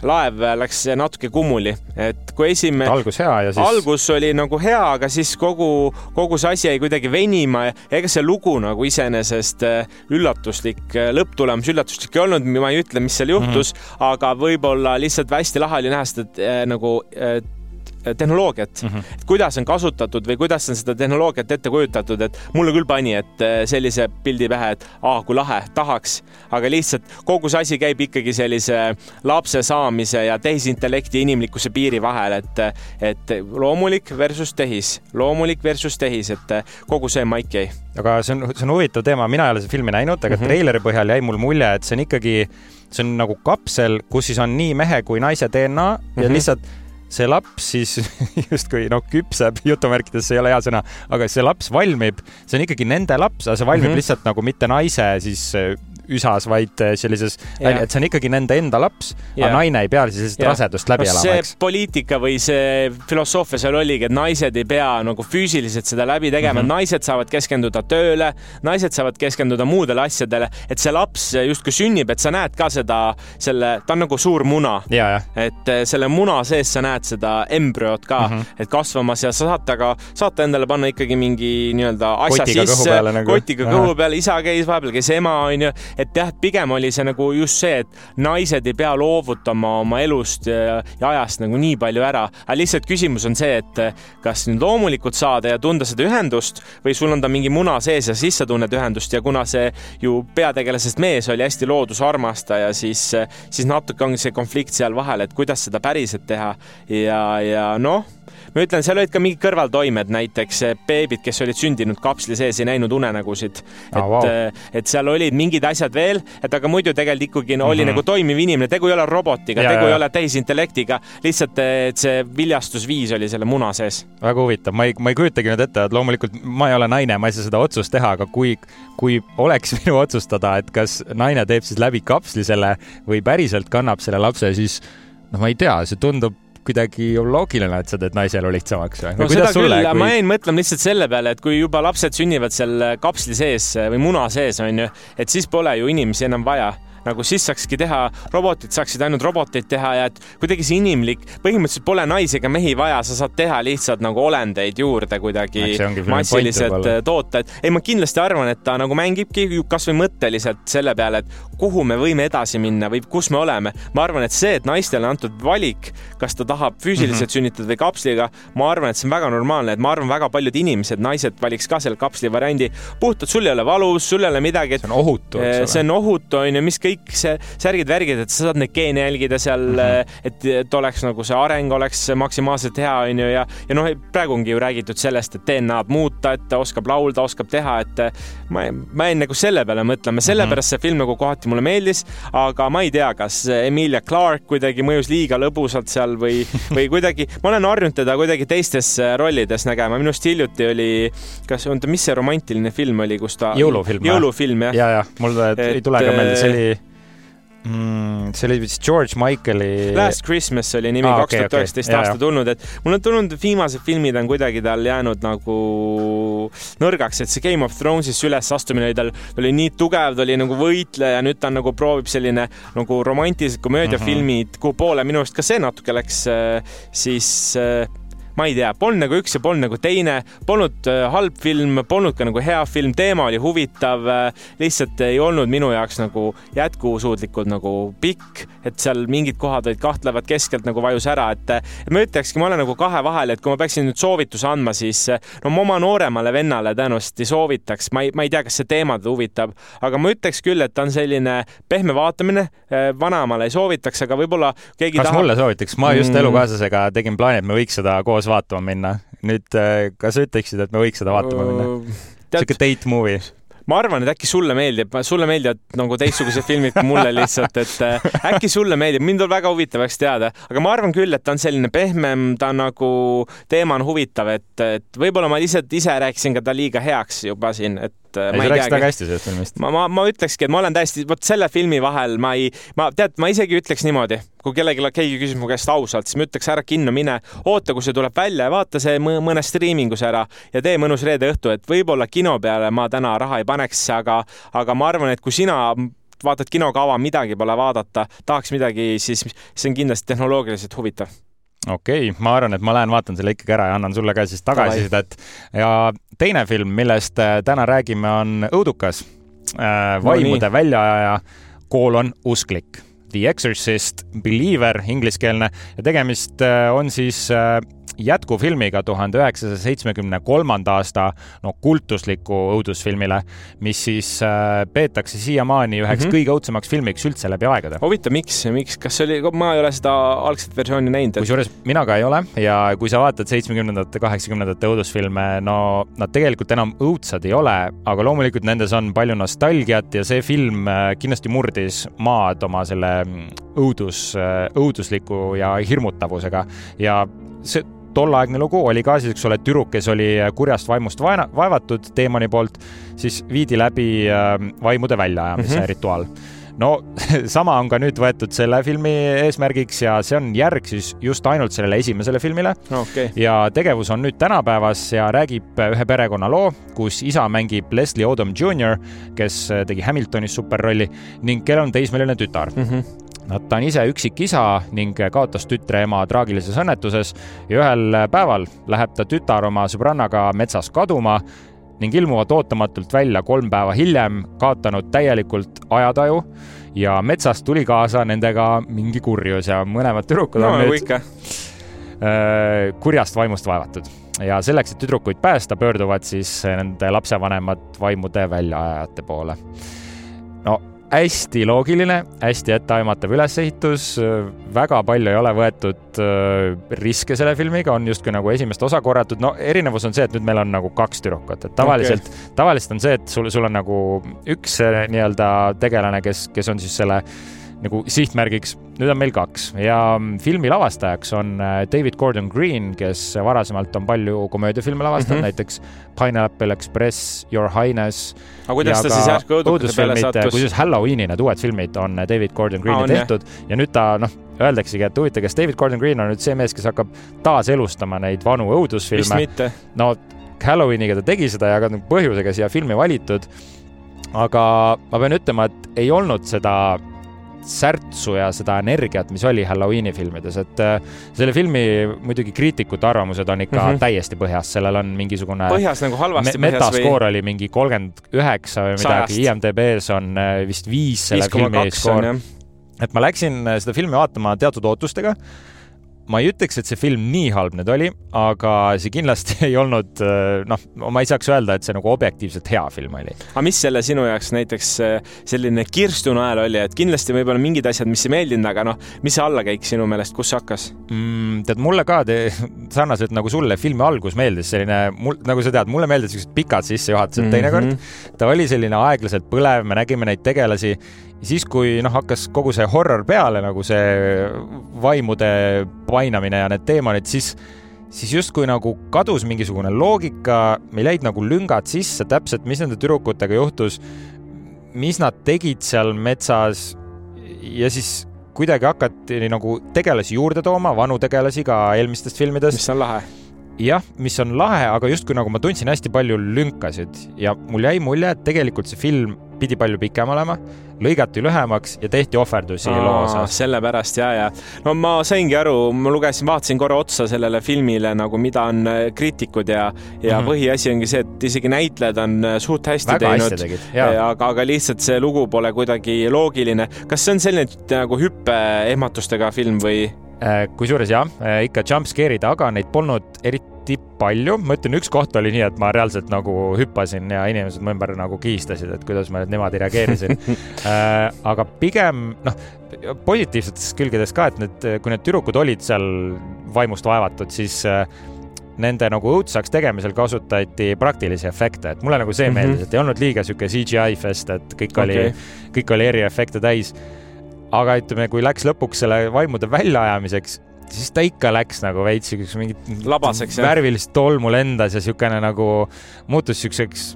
laev läks natuke kummuli, et kui esimene. algus hea ja siis. algus oli nagu hea, aga siis kogu, kogu see asi jäi kuidagi venima ja ega see lugu nagu iseenesest äh, üllatuslik, äh, lõpptulemus üllatuslik ei olnud, ma ei ütle, mis seal juhtus mm, -hmm. aga võib-olla lihtsalt hästi lahe oli näha seda äh, nagu Äh, tehnoloogiat mm, -hmm. et kuidas on kasutatud või kuidas on seda tehnoloogiat ette kujutatud, et mulle küll pani, et äh, sellise pildi pähe, et aa, kui lahe, tahaks, aga lihtsalt kogu see asi käib ikkagi sellise lapse saamise ja tehisintellekti inimlikkuse piiri vahel, et, et loomulik versus tehis, loomulik versus tehis, et kogu see maik jäi. aga see on, see on huvitav teema, mina ei ole seda filmi näinud, aga mm -hmm. treileri põhjal jäi mul mulje, et see on ikkagi, see on nagu kapsel, kus siis on nii mehe kui naise DNA mm -hmm. ja mhm. lihtsalt see laps siis justkui noh, küpseb jutumärkides, see ei ole hea sõna, aga see laps valmib, see on ikkagi nende laps, aga see valmib mm -hmm. lihtsalt nagu mitte naise siis üsas, vaid äh, sellises, et see on ikkagi nende enda laps, aga naine ei pea siis rasedust läbi no, elama, eks. poliitika või see filosoofia seal oligi, et naised ei pea nagu füüsiliselt seda läbi tegema mm, -hmm. naised saavad keskenduda tööle, naised saavad keskenduda muudele asjadele, et see laps justkui sünnib, et sa näed ka seda, selle, ta on nagu suur muna. et äh, selle muna sees sa näed seda embrüot ka mm, -hmm. et kasvamas ja sa saad temaga, saate endale panna ikkagi mingi nii-öelda asja kotiga sisse, nagu. kotiga kõhu peale, isa käis vahepeal, käis ema, onju, et jah, pigem oli see nagu just see, et naised ei pea loovutama oma elust ja, ja ajast nagu nii palju ära, aga lihtsalt küsimus on see, et kas nüüd loomulikult saada ja tunda seda ühendust või sul on ta mingi muna sees ja siis sa tunned ühendust ja kuna see ju peategelasest mees oli hästi loodusarmastaja, siis, siis natuke ongi see konflikt seal vahel, et kuidas seda päriselt teha. Ja, ja noh ma ütlen, seal olid ka mingid kõrvaltoimed, näiteks eh, beebid, kes olid sündinud kapsli sees, ei näinud unenägusid. et oh, wow., et seal olid mingid asjad veel, et aga muidu tegelikult ikkagi no, oli mm -hmm. nagu toimiv inimene, tegu ei ole robotiga, tegu ja. ei ole tehisintellektiga, lihtsalt et see viljastusviis oli selle muna sees. väga huvitav, ma ei, ma ei kujutagi nüüd ette, et loomulikult ma ei ole naine, ma ei saa seda otsust teha, aga kui, kui oleks minu otsustada, et kas naine teeb siis läbi kapsli selle või päriselt kannab selle lapse, siis noh, ma ei tea, see tundub kuidagi loogiline, et sa teed naise elu lihtsamaks või? no seda küll, kui... ma jäin mõtlema lihtsalt selle peale, et kui juba lapsed sünnivad seal kapsli sees või muna sees, on ju, et siis pole ju inimesi enam vaja nagu siis saakski teha, robotid saaksid ainult roboteid teha ja et kuidagi see inimlik, põhimõtteliselt pole naisi ega mehi vaja, sa saad teha lihtsalt nagu olendeid juurde kuidagi massiliselt toota, et ei, ma kindlasti arvan, et ta nagu mängibki kasvõi mõtteliselt selle peale, et kuhu me võime edasi minna või kus me oleme. ma arvan, et see, et naistele on antud valik, kas ta tahab füüsiliselt mm -hmm. sünnitada või kapsliga, ma arvan, et see on väga normaalne, et ma arvan, väga paljud inimesed, naised valiks ka selle kapsli variandi. puhtalt sul ei ole valus, sul ei ole midagi. see on ohutu, eks ole. see on ohutu, on ju, mis kõik kõik see särgid-värgid, et sa saad neid geene jälgida seal mm, -hmm. et, et oleks nagu see areng oleks maksimaalselt hea, onju, ja, ja noh, praegu ongi ju räägitud sellest, et DNA-d muuta, et ta oskab laulda, oskab teha, et ma, ma jäin nagu selle peale mõtlema, sellepärast mm -hmm. see film nagu kohati mulle meeldis, aga ma ei tea, kas Emilia Clarke kuidagi mõjus liiga lõbusalt seal või, või kuidagi, ma olen harjunud teda kuidagi teistes rollides nägema, minu arust hiljuti oli, kas, oota, mis see romantiline film oli, kus ta jõulufilm, jõulufilm jah ja, ja mul ei tule ka meelde, see oli mm,? see oli vist George Michaeli. Last Christmas oli nimi, kaks tuhat üheksateist aasta tulnud, et mul on tulnud, viimased filmid on kuidagi tal jäänud nagu nõrgaks, et see Game of Thrones'is ülesastumine oli tal, ta oli nii tugev, ta oli nagu võitleja, nüüd ta nagu proovib selline nagu romantilised komöödiafilmid mm, -hmm. kuhu poole minu arust ka see natuke läks äh, siis äh, ma ei tea, polnud nagu üks ja polnud nagu teine, polnud äh, halb film, polnud ka nagu hea film, teema oli huvitav, äh, lihtsalt ei olnud minu jaoks nagu jätkusuutlikult nagu pikk, et seal mingid kohad olid kahtlevad, keskelt nagu vajus ära, et ma ütlekski, ma olen nagu kahe vahel, et kui ma peaksin nüüd soovituse andma, siis no ma oma nooremale vennale tõenäoliselt ei soovitaks, ma ei, ma ei tea, kas see teema teda huvitab, aga ma ütleks küll, et ta on selline pehme vaatamine, äh, vanaemale ei soovitaks, aga võib-olla keegi kas tahab... mulle soovitaks, ma just mm. elukaaslasega tegin plaani, et me võiks seda koos vaatama minna. nüüd, äh, kas sa ütleksid, et me võiks seda vaatama minna? sihuke date movie ma arvan, et äkki sulle meeldib, sulle meeldivad nagu teistsugused filmid kui mulle lihtsalt, et äh, äkki sulle meeldib, mind on väga huvitav oleks teada, aga ma arvan küll, et ta on selline pehmem, ta nagu, teema on huvitav, et, et võib-olla ma lihtsalt ise rääkisin ka ta liiga heaks juba siin, et et ei, sa rääkisid väga hästi sellest filmist. ma, ma, ma ütlekski, et ma olen täiesti, vot selle filmi vahel ma ei, ma tead, ma isegi ütleks niimoodi, kui kellelgi, keegi küsib mu käest ausalt, siis ma ütleks ära kinno mine, oota, kui see tuleb välja ja vaata see mõnes striimingus ära ja tee mõnus reede õhtu, et võib-olla kino peale ma täna raha ei paneks, aga, aga ma arvan, et kui sina vaatad kinokava, midagi pole vaadata, tahaks midagi, siis see on kindlasti tehnoloogiliselt huvitav okei okay,, ma arvan, et ma lähen vaatan selle ikkagi ära ja annan sulle ka siis tagasisidet. ja teine film, millest äh, täna räägime, on Õudukas äh,, vaimude no, väljaajaja, koolon usklik. The Exorcist, Believer, ingliskeelne ja tegemist äh, on siis äh, jätkufilmiga tuhande üheksasaja seitsmekümne kolmanda aasta no kultusliku õudusfilmile, mis siis äh, peetakse siiamaani üheks mm -hmm. kõige õudsemaks filmiks üldse läbi aegade. huvitav, miks, miks, kas see oli, ma ei ole seda algset versiooni näinud et.... kusjuures mina ka ei ole ja kui sa vaatad seitsmekümnendate, kaheksakümnendate õudusfilme, no nad tegelikult enam õudsad ei ole, aga loomulikult nendes on palju nostalgiat ja see film äh, kindlasti murdis maad oma selle mm, õudus, äh, õudusliku ja hirmutavusega ja see tolleaegne lugu oli ka siis, eks ole, tüdruk, kes oli kurjast vaimust vaena, vaevatud teemani poolt, siis viidi läbi äh, vaimude väljaajamise mm -hmm. rituaal no sama on ka nüüd võetud selle filmi eesmärgiks ja see on järg siis just ainult sellele esimesele filmile okay.. ja tegevus on nüüd tänapäevas ja räägib ühe perekonna loo, kus isa mängib Leslie Odom Jr, kes tegi Hamiltonis superrolli ning kellel on teismeline tütar mm. -hmm ta on ise üksikisa ning kaotas tütre ema traagilises õnnetuses ja ühel päeval läheb ta tütar oma sõbrannaga metsas kaduma ning ilmuvad ootamatult välja kolm päeva hiljem, kaotanud täielikult ajataju ja metsast tuli kaasa nendega mingi kurjus ja mõlemad tüdrukud no, on nüüd ikka. Äh, kurjast vaimust vaevatud ja selleks, et tüdrukuid päästa, pöörduvad siis nende lapsevanemad vaimude väljaajajate poole. no hästi loogiline, hästi etteaimatav ülesehitus, väga palju ei ole võetud äh, riske selle filmiga, on justkui nagu esimest osa korratud, no erinevus on see, et nüüd meil on nagu kaks tüdrukut, et tavaliselt okay., tavaliselt on see, et sul, sul on nagu üks äh, nii-öelda tegelane, kes, kes on siis selle nagu sihtmärgiks. nüüd on meil kaks ja filmi lavastajaks on äh, David Gordon Green, kes varasemalt on palju komöödiafilme lavastanud mm, -hmm. näiteks Pineapple Express, Your Highness. aga kuidas ta siis järsku õudukese peale sattus? kusjuures Halloweeni need uued filmid on David Gordon Greeni ah, tehtud jah. ja nüüd ta noh, öeldaksegi, et huvitav, kas David Gordon Green on nüüd see mees, kes hakkab taaselustama neid vanu õudusfilme. no Halloweeniga ta tegi seda ja ka põhjusega siia filmi valitud. aga ma pean ütlema, et ei olnud seda särtsu ja seda energiat, mis oli Halloweeni filmides, et äh, selle filmi muidugi kriitikute arvamused on ikka mm -hmm. täiesti põhjas, sellel on mingisugune põhjas nagu halvasti me põhjas või? metaskoor oli mingi kolmkümmend üheksa või midagi, IMDB-s on äh, vist viis selle filmi skoor. et ma läksin äh, seda filmi vaatama teatud ootustega ma ei ütleks, et see film nii halb nüüd oli, aga see kindlasti ei olnud, äh, noh, ma ei saaks öelda, et see nagu objektiivselt hea film oli. aga mis selle sinu jaoks näiteks äh, selline kirstunael oli, et kindlasti võib-olla mingid asjad, mis ei meeldinud, aga noh, mis see allakäik sinu meelest, kus hakkas mm,? tead, mulle ka te, sarnaselt nagu sulle filmi algus meeldis selline, mul, nagu sa tead, mulle meeldisid siuksed pikad sissejuhatused mm -hmm. teinekord. ta oli selline aeglaselt põlev, me nägime neid tegelasi siis, kui noh, hakkas kogu see horror peale, nagu see vaimude painamine ja need teemonid, siis, siis justkui nagu kadus mingisugune loogika, meil jäid nagu lüngad sisse täpselt, mis nende tüdrukutega juhtus, mis nad tegid seal metsas. Ja siis kuidagi hakati nagu tegelasi juurde tooma, vanu tegelasi ka eelmistest filmidest. mis on lahe. Jah, mis on lahe, aga justkui nagu ma tundsin hästi palju lünkasid. Ja mul jäi mulje, et tegelikult see film pidi palju pikem olema, lõigati lühemaks ja tehti ohverdusi loo osas. sellepärast ja, ja no ma saingi aru, ma lugesin, vaatasin korra otsa sellele filmile nagu, mida on äh, kriitikud ja, ja mm -hmm. põhiasi ongi see, et isegi näitlejad on äh, suht hästi Väga teinud. aga, aga lihtsalt see lugu pole kuidagi loogiline. kas see on selline nagu hüppeehmatustega film või? Äh, kusjuures jah, ikka jumpscare'id, aga neid polnud eriti palju, ma ütlen, üks koht oli nii, et ma reaalselt nagu hüppasin ja inimesed mu ümber nagu kihistasid, et kuidas ma nüüd niimoodi reageerisin äh, aga pigem noh, positiivsetest külgedest ka, et need, kui need tüdrukud olid seal vaimust vaevatud, siis äh, nende nagu õudsaks tegemisel kasutati praktilisi efekte, et mulle nagu see mm -hmm. meeldis, et ei olnud liiga sihuke CGI fest, et kõik okay. oli, kõik oli eriefekte täis. aga ütleme, kui läks lõpuks selle vaimude väljaajamiseks siis ta ikka läks nagu veits siukseks mingit labaseks, värvilist tolmu lendas ja siukene nagu muutus siukseks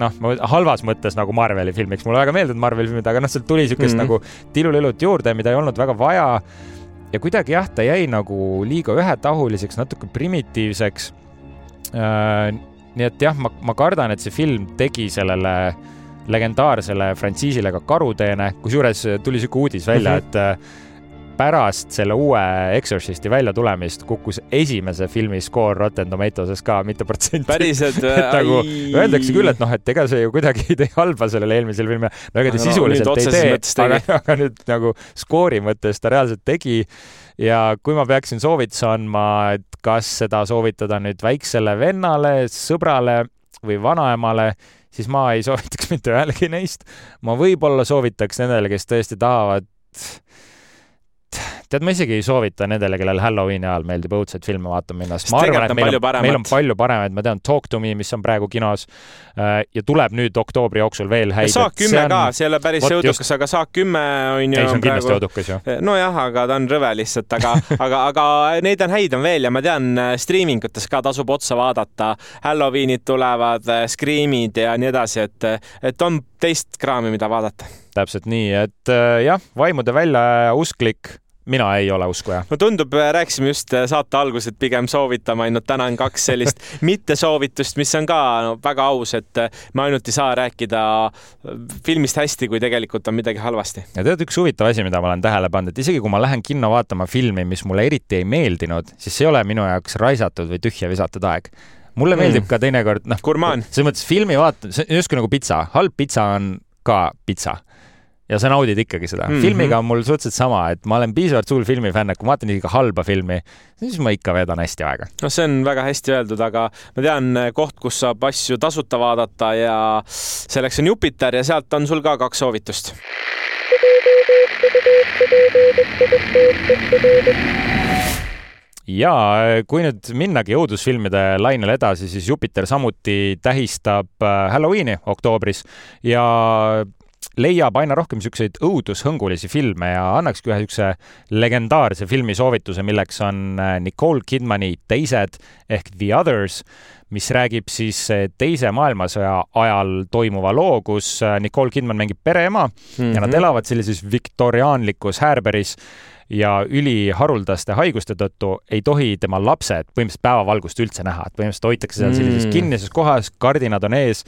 noh, halvas mõttes nagu Marveli filmiks, mulle väga meeldivad Marveli filmid, aga noh, sealt tuli siukest mm -hmm. nagu tilulilut juurde, mida ei olnud väga vaja. ja kuidagi jah, ta jäi nagu liiga ühetahuliseks, natuke primitiivseks äh,. nii et jah, ma, ma kardan, et see film tegi sellele legendaarsele frantsiisile ka karuteene, kusjuures tuli siuke uudis välja mm, -hmm. et äh, pärast selle uue Exorcisti väljatulemist kukkus esimese filmi skoor Rotten Tomatoes ka mitu protsenti. päriselt või? nagu öeldakse küll, et noh, et ega see ju kuidagi ei tee halba sellele eelmisele filmile, no ega ta no, sisuliselt ei tee, aga, aga nüüd nagu skoori mõttes ta reaalselt tegi. ja kui ma peaksin soovituse andma, et kas seda soovitada nüüd väiksele vennale, sõbrale või vanaemale, siis ma ei soovitaks mitte ühelegi neist. ma võib-olla soovitaks nendele, kes tõesti tahavad tead, ma isegi ei soovita nendele, kellel Halloweeni ajal meeldib õudseid filme vaatama minna, sest ma arvan, et meil on, meil on palju paremaid, ma tean Talk to me, mis on praegu kinos äh, ja tuleb nüüd oktoobri jooksul veel häid. Saak kümme ka, see ei ole päris õudukas, aga Saak kümme on ju. ei, see on kindlasti praegu... õudukas ju. Eh, nojah, aga ta on rõve lihtsalt, aga aga, aga neid on häid on veel ja ma tean, äh, striimingutes ka tasub otsa vaadata. Halloweenid tulevad, äh, Screamid ja nii edasi, et, et on teist kraami, mida vaadata täpselt nii, et jah, vaimude väljausklik mina ei ole uskuja. no tundub, äh, rääkisime just äh, saate alguses, et pigem soovitama ainult täna on kaks sellist mittesoovitust, mis on ka no, väga aus, et äh, me ainult ei saa rääkida filmist hästi, kui tegelikult on midagi halvasti. ja tead, üks huvitav asi, mida ma olen tähele pannud, et isegi kui ma lähen kinno vaatama filmi, mis mulle eriti ei meeldinud, siis see ei ole minu jaoks raisatud või tühja visatud aeg mulle meeldib mm. ka teinekord, noh, selles mõttes filmi vaata-, see on justkui nagu pitsa, halb pitsa on ka pitsa ja sa naudid ikkagi seda mm. -hmm. filmiga on mul suhteliselt sama, et ma olen piisavalt suur filmifänn, et kui ma vaatan isegi halba filmi, siis ma ikka veedan hästi aega. no see on väga hästi öeldud, aga ma tean eh, koht, kus saab asju tasuta vaadata ja selleks on Jupiter ja sealt on sul ka kaks soovitust. ja kui nüüd minnagi õudusfilmide lainel edasi, siis Jupiter samuti tähistab äh, Halloweeni oktoobris ja leiab aina rohkem niisuguseid õudushõngulisi filme ja annakski ühe niisuguse legendaarse filmi soovituse, milleks on äh, Nicole Kidmani Teised ehk The Others, mis räägib siis äh, Teise maailmasõja ajal toimuva loo, kus äh, Nicole Kidman mängib pereema mm -hmm. ja nad mhm. elavad sellises viktoriaanlikus häärberis ja üliharuldaste haiguste tõttu ei tohi tema lapsed põhimõtteliselt päevavalgust üldse näha, et põhimõtteliselt hoitakse seal sellises mm. kinnises kohas, kardinad on ees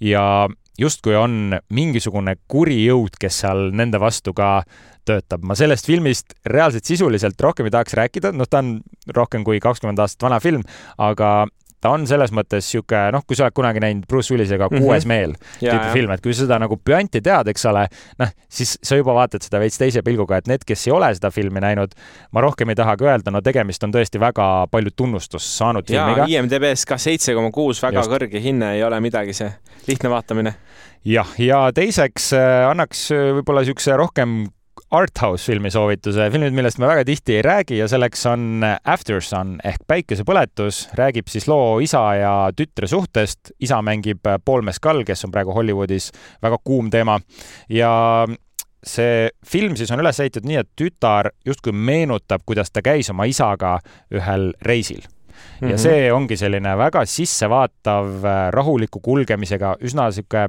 ja justkui on mingisugune kuri jõud, kes seal nende vastu ka töötab. ma sellest filmist reaalselt sisuliselt rohkem ei tahaks rääkida, noh, ta on rohkem kui kakskümmend aastat vana film, aga ta on selles mõttes sihuke, noh, kui sa oled kunagi näinud Bruce Willisega mm -hmm. Kuues meel tüüpi film, et kui sa seda nagu püanti tead, eks ole, noh, siis sa juba vaatad seda veits teise pilguga, et need, kes ei ole seda filmi näinud, ma rohkem ei tahagi öelda, no tegemist on tõesti väga palju tunnustust saanud ja, filmiga. IMDB-s ka seitse koma kuus, väga Just. kõrge hinne, ei ole midagi see, lihtne vaatamine jah, ja teiseks äh, annaks äh, võib-olla niisuguse rohkem arthouse filmi soovituse, filmid, millest me väga tihti ei räägi ja selleks on Aftersun ehk Päikesepõletus, räägib siis loo isa ja tütre suhtest. isa mängib Paul Mescal, kes on praegu Hollywoodis väga kuum teema ja see film siis on üles ehitatud nii, et tütar justkui meenutab, kuidas ta käis oma isaga ühel reisil ja mm -hmm. see ongi selline väga sissevaatav, rahuliku kulgemisega, üsna sihuke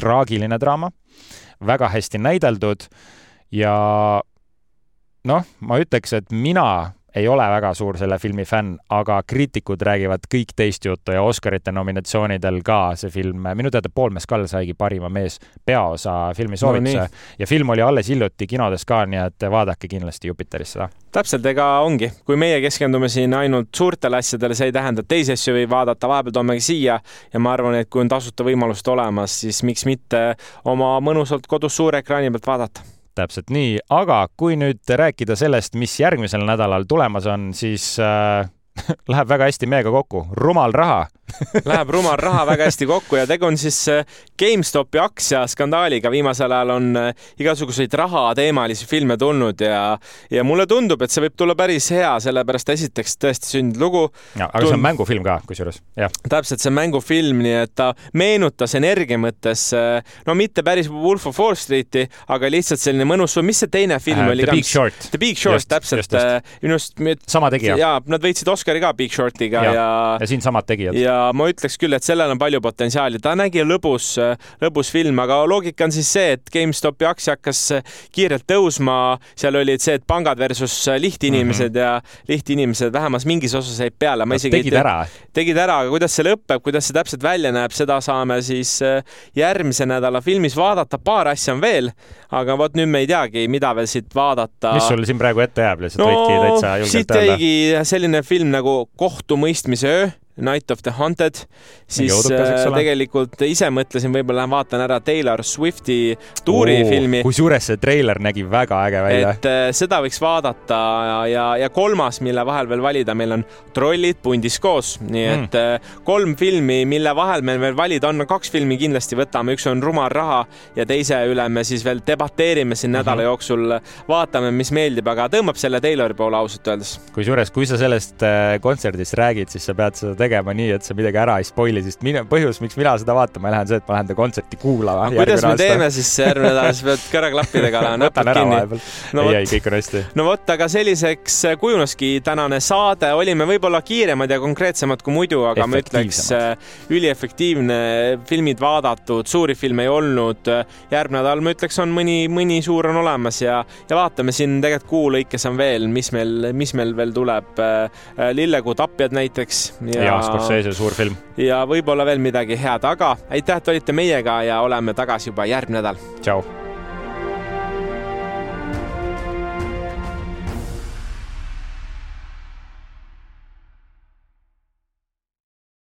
traagiline draama, väga hästi näideldud ja noh, ma ütleks, et mina ei ole väga suur selle filmi fänn, aga kriitikud räägivad kõik teist juttu ja Oscarite nominatsioonidel ka see film, minu teada Paul Mescal saigi parima mees peaosa filmisoovituse no, ja film oli alles hiljuti kinodes ka, nii et vaadake kindlasti Jupiteris seda. täpselt, ega ongi, kui meie keskendume siin ainult suurtele asjadele, see ei tähenda, et teisi asju võib vaadata, vahepeal toomegi siia. Ja ma arvan, et kui on tasuta võimalused olemas, siis miks mitte oma mõnusalt kodus suure ekraani pealt vaadata täpselt nii, aga kui nüüd rääkida sellest, mis järgmisel nädalal tulemas on, siis äh, läheb väga hästi meiega kokku, rumal raha Läheb rumal raha väga hästi kokku ja tegu on siis äh, GameStopi aktsiaskandaaliga. viimasel ajal on äh, igasuguseid rahateemalisi filme tulnud ja, ja mulle tundub, et see võib tulla päris hea, sellepärast esiteks tõesti sündinud lugu. aga Tund... see on mängufilm ka, kusjuures, jah. täpselt, see on mängufilm, nii et ta meenutas energia mõttes, äh, no mitte päris Wolf of Wall Streeti, aga lihtsalt selline mõnus, mis see teine film uh, oli? The Big Short. The Big Short, täpselt. minu arust. sama tegija. jaa, nad võitsid Oscari ka Big Shortiga ja, ja, ja siin samad tegijad ja ma ütleks küll, et sellel on palju potentsiaali, ta nägi lõbus, lõbus film, aga loogika on siis see, et GameStopi aktsia hakkas kiirelt tõusma, seal olid see, et pangad versus lihtinimesed mm -hmm. ja lihtinimesed vähemalt mingis osas jäid peale. Nad tegid te... ära. tegid ära, aga kuidas see lõpeb, kuidas see täpselt välja näeb, seda saame siis äh, järgmise nädala filmis vaadata, paar asja on veel, aga vot nüüd me ei teagi, mida veel siit vaadata. mis sul siin praegu ette jääb, lihtsalt no, võidki täitsa julgelt öelda? siit jäigi selline film nagu Kohtumõistmise öö Night of the Haunted, siis äh, tegelikult ise mõtlesin, võib-olla lähen vaatan ära Taylor Swifti tuurifilmi kusjuures see treiler nägi väga äge välja. et äh, seda võiks vaadata ja, ja, ja kolmas, mille vahel veel valida, meil on Trollid pundis koos, nii mm. et äh, kolm filmi, mille vahel meil veel valida on, kaks filmi kindlasti võtame, üks on Rumal raha ja teise üle me siis veel debateerime siin mm -hmm. nädala jooksul, vaatame, mis meeldib, aga tõmbab selle Taylori poole ausalt öeldes. kusjuures, kui sa sellest kontserdist räägid, siis sa pead seda tegema nii, et sa midagi ära ei spoil'i, sest mine, põhjus, miks mina seda vaatama lähen, see, et ma lähen ta kontserti kuulama. kuidas me teeme siis järgmine nädal, siis pead kõrvaklappidega näpud kinni. No ei, ei, kõik on hästi. no vot, aga selliseks kujuneski tänane saade, olime võib-olla kiiremad ja konkreetsemad kui muidu, aga ma ütleks äh, üliefektiivne, filmid vaadatud, suuri filme ei olnud. järgmine nädal ma ütleks, on mõni, mõni suur on olemas ja, ja vaatame siin tegelikult kuu lõikes on veel, mis meil, mis meil veel tuleb. Äh, lillekuu tapjad näiteks ja, ja Scorsese suur film. ja võib-olla veel midagi head, aga aitäh, et olite meiega ja oleme tagasi juba järgmine nädal. tšau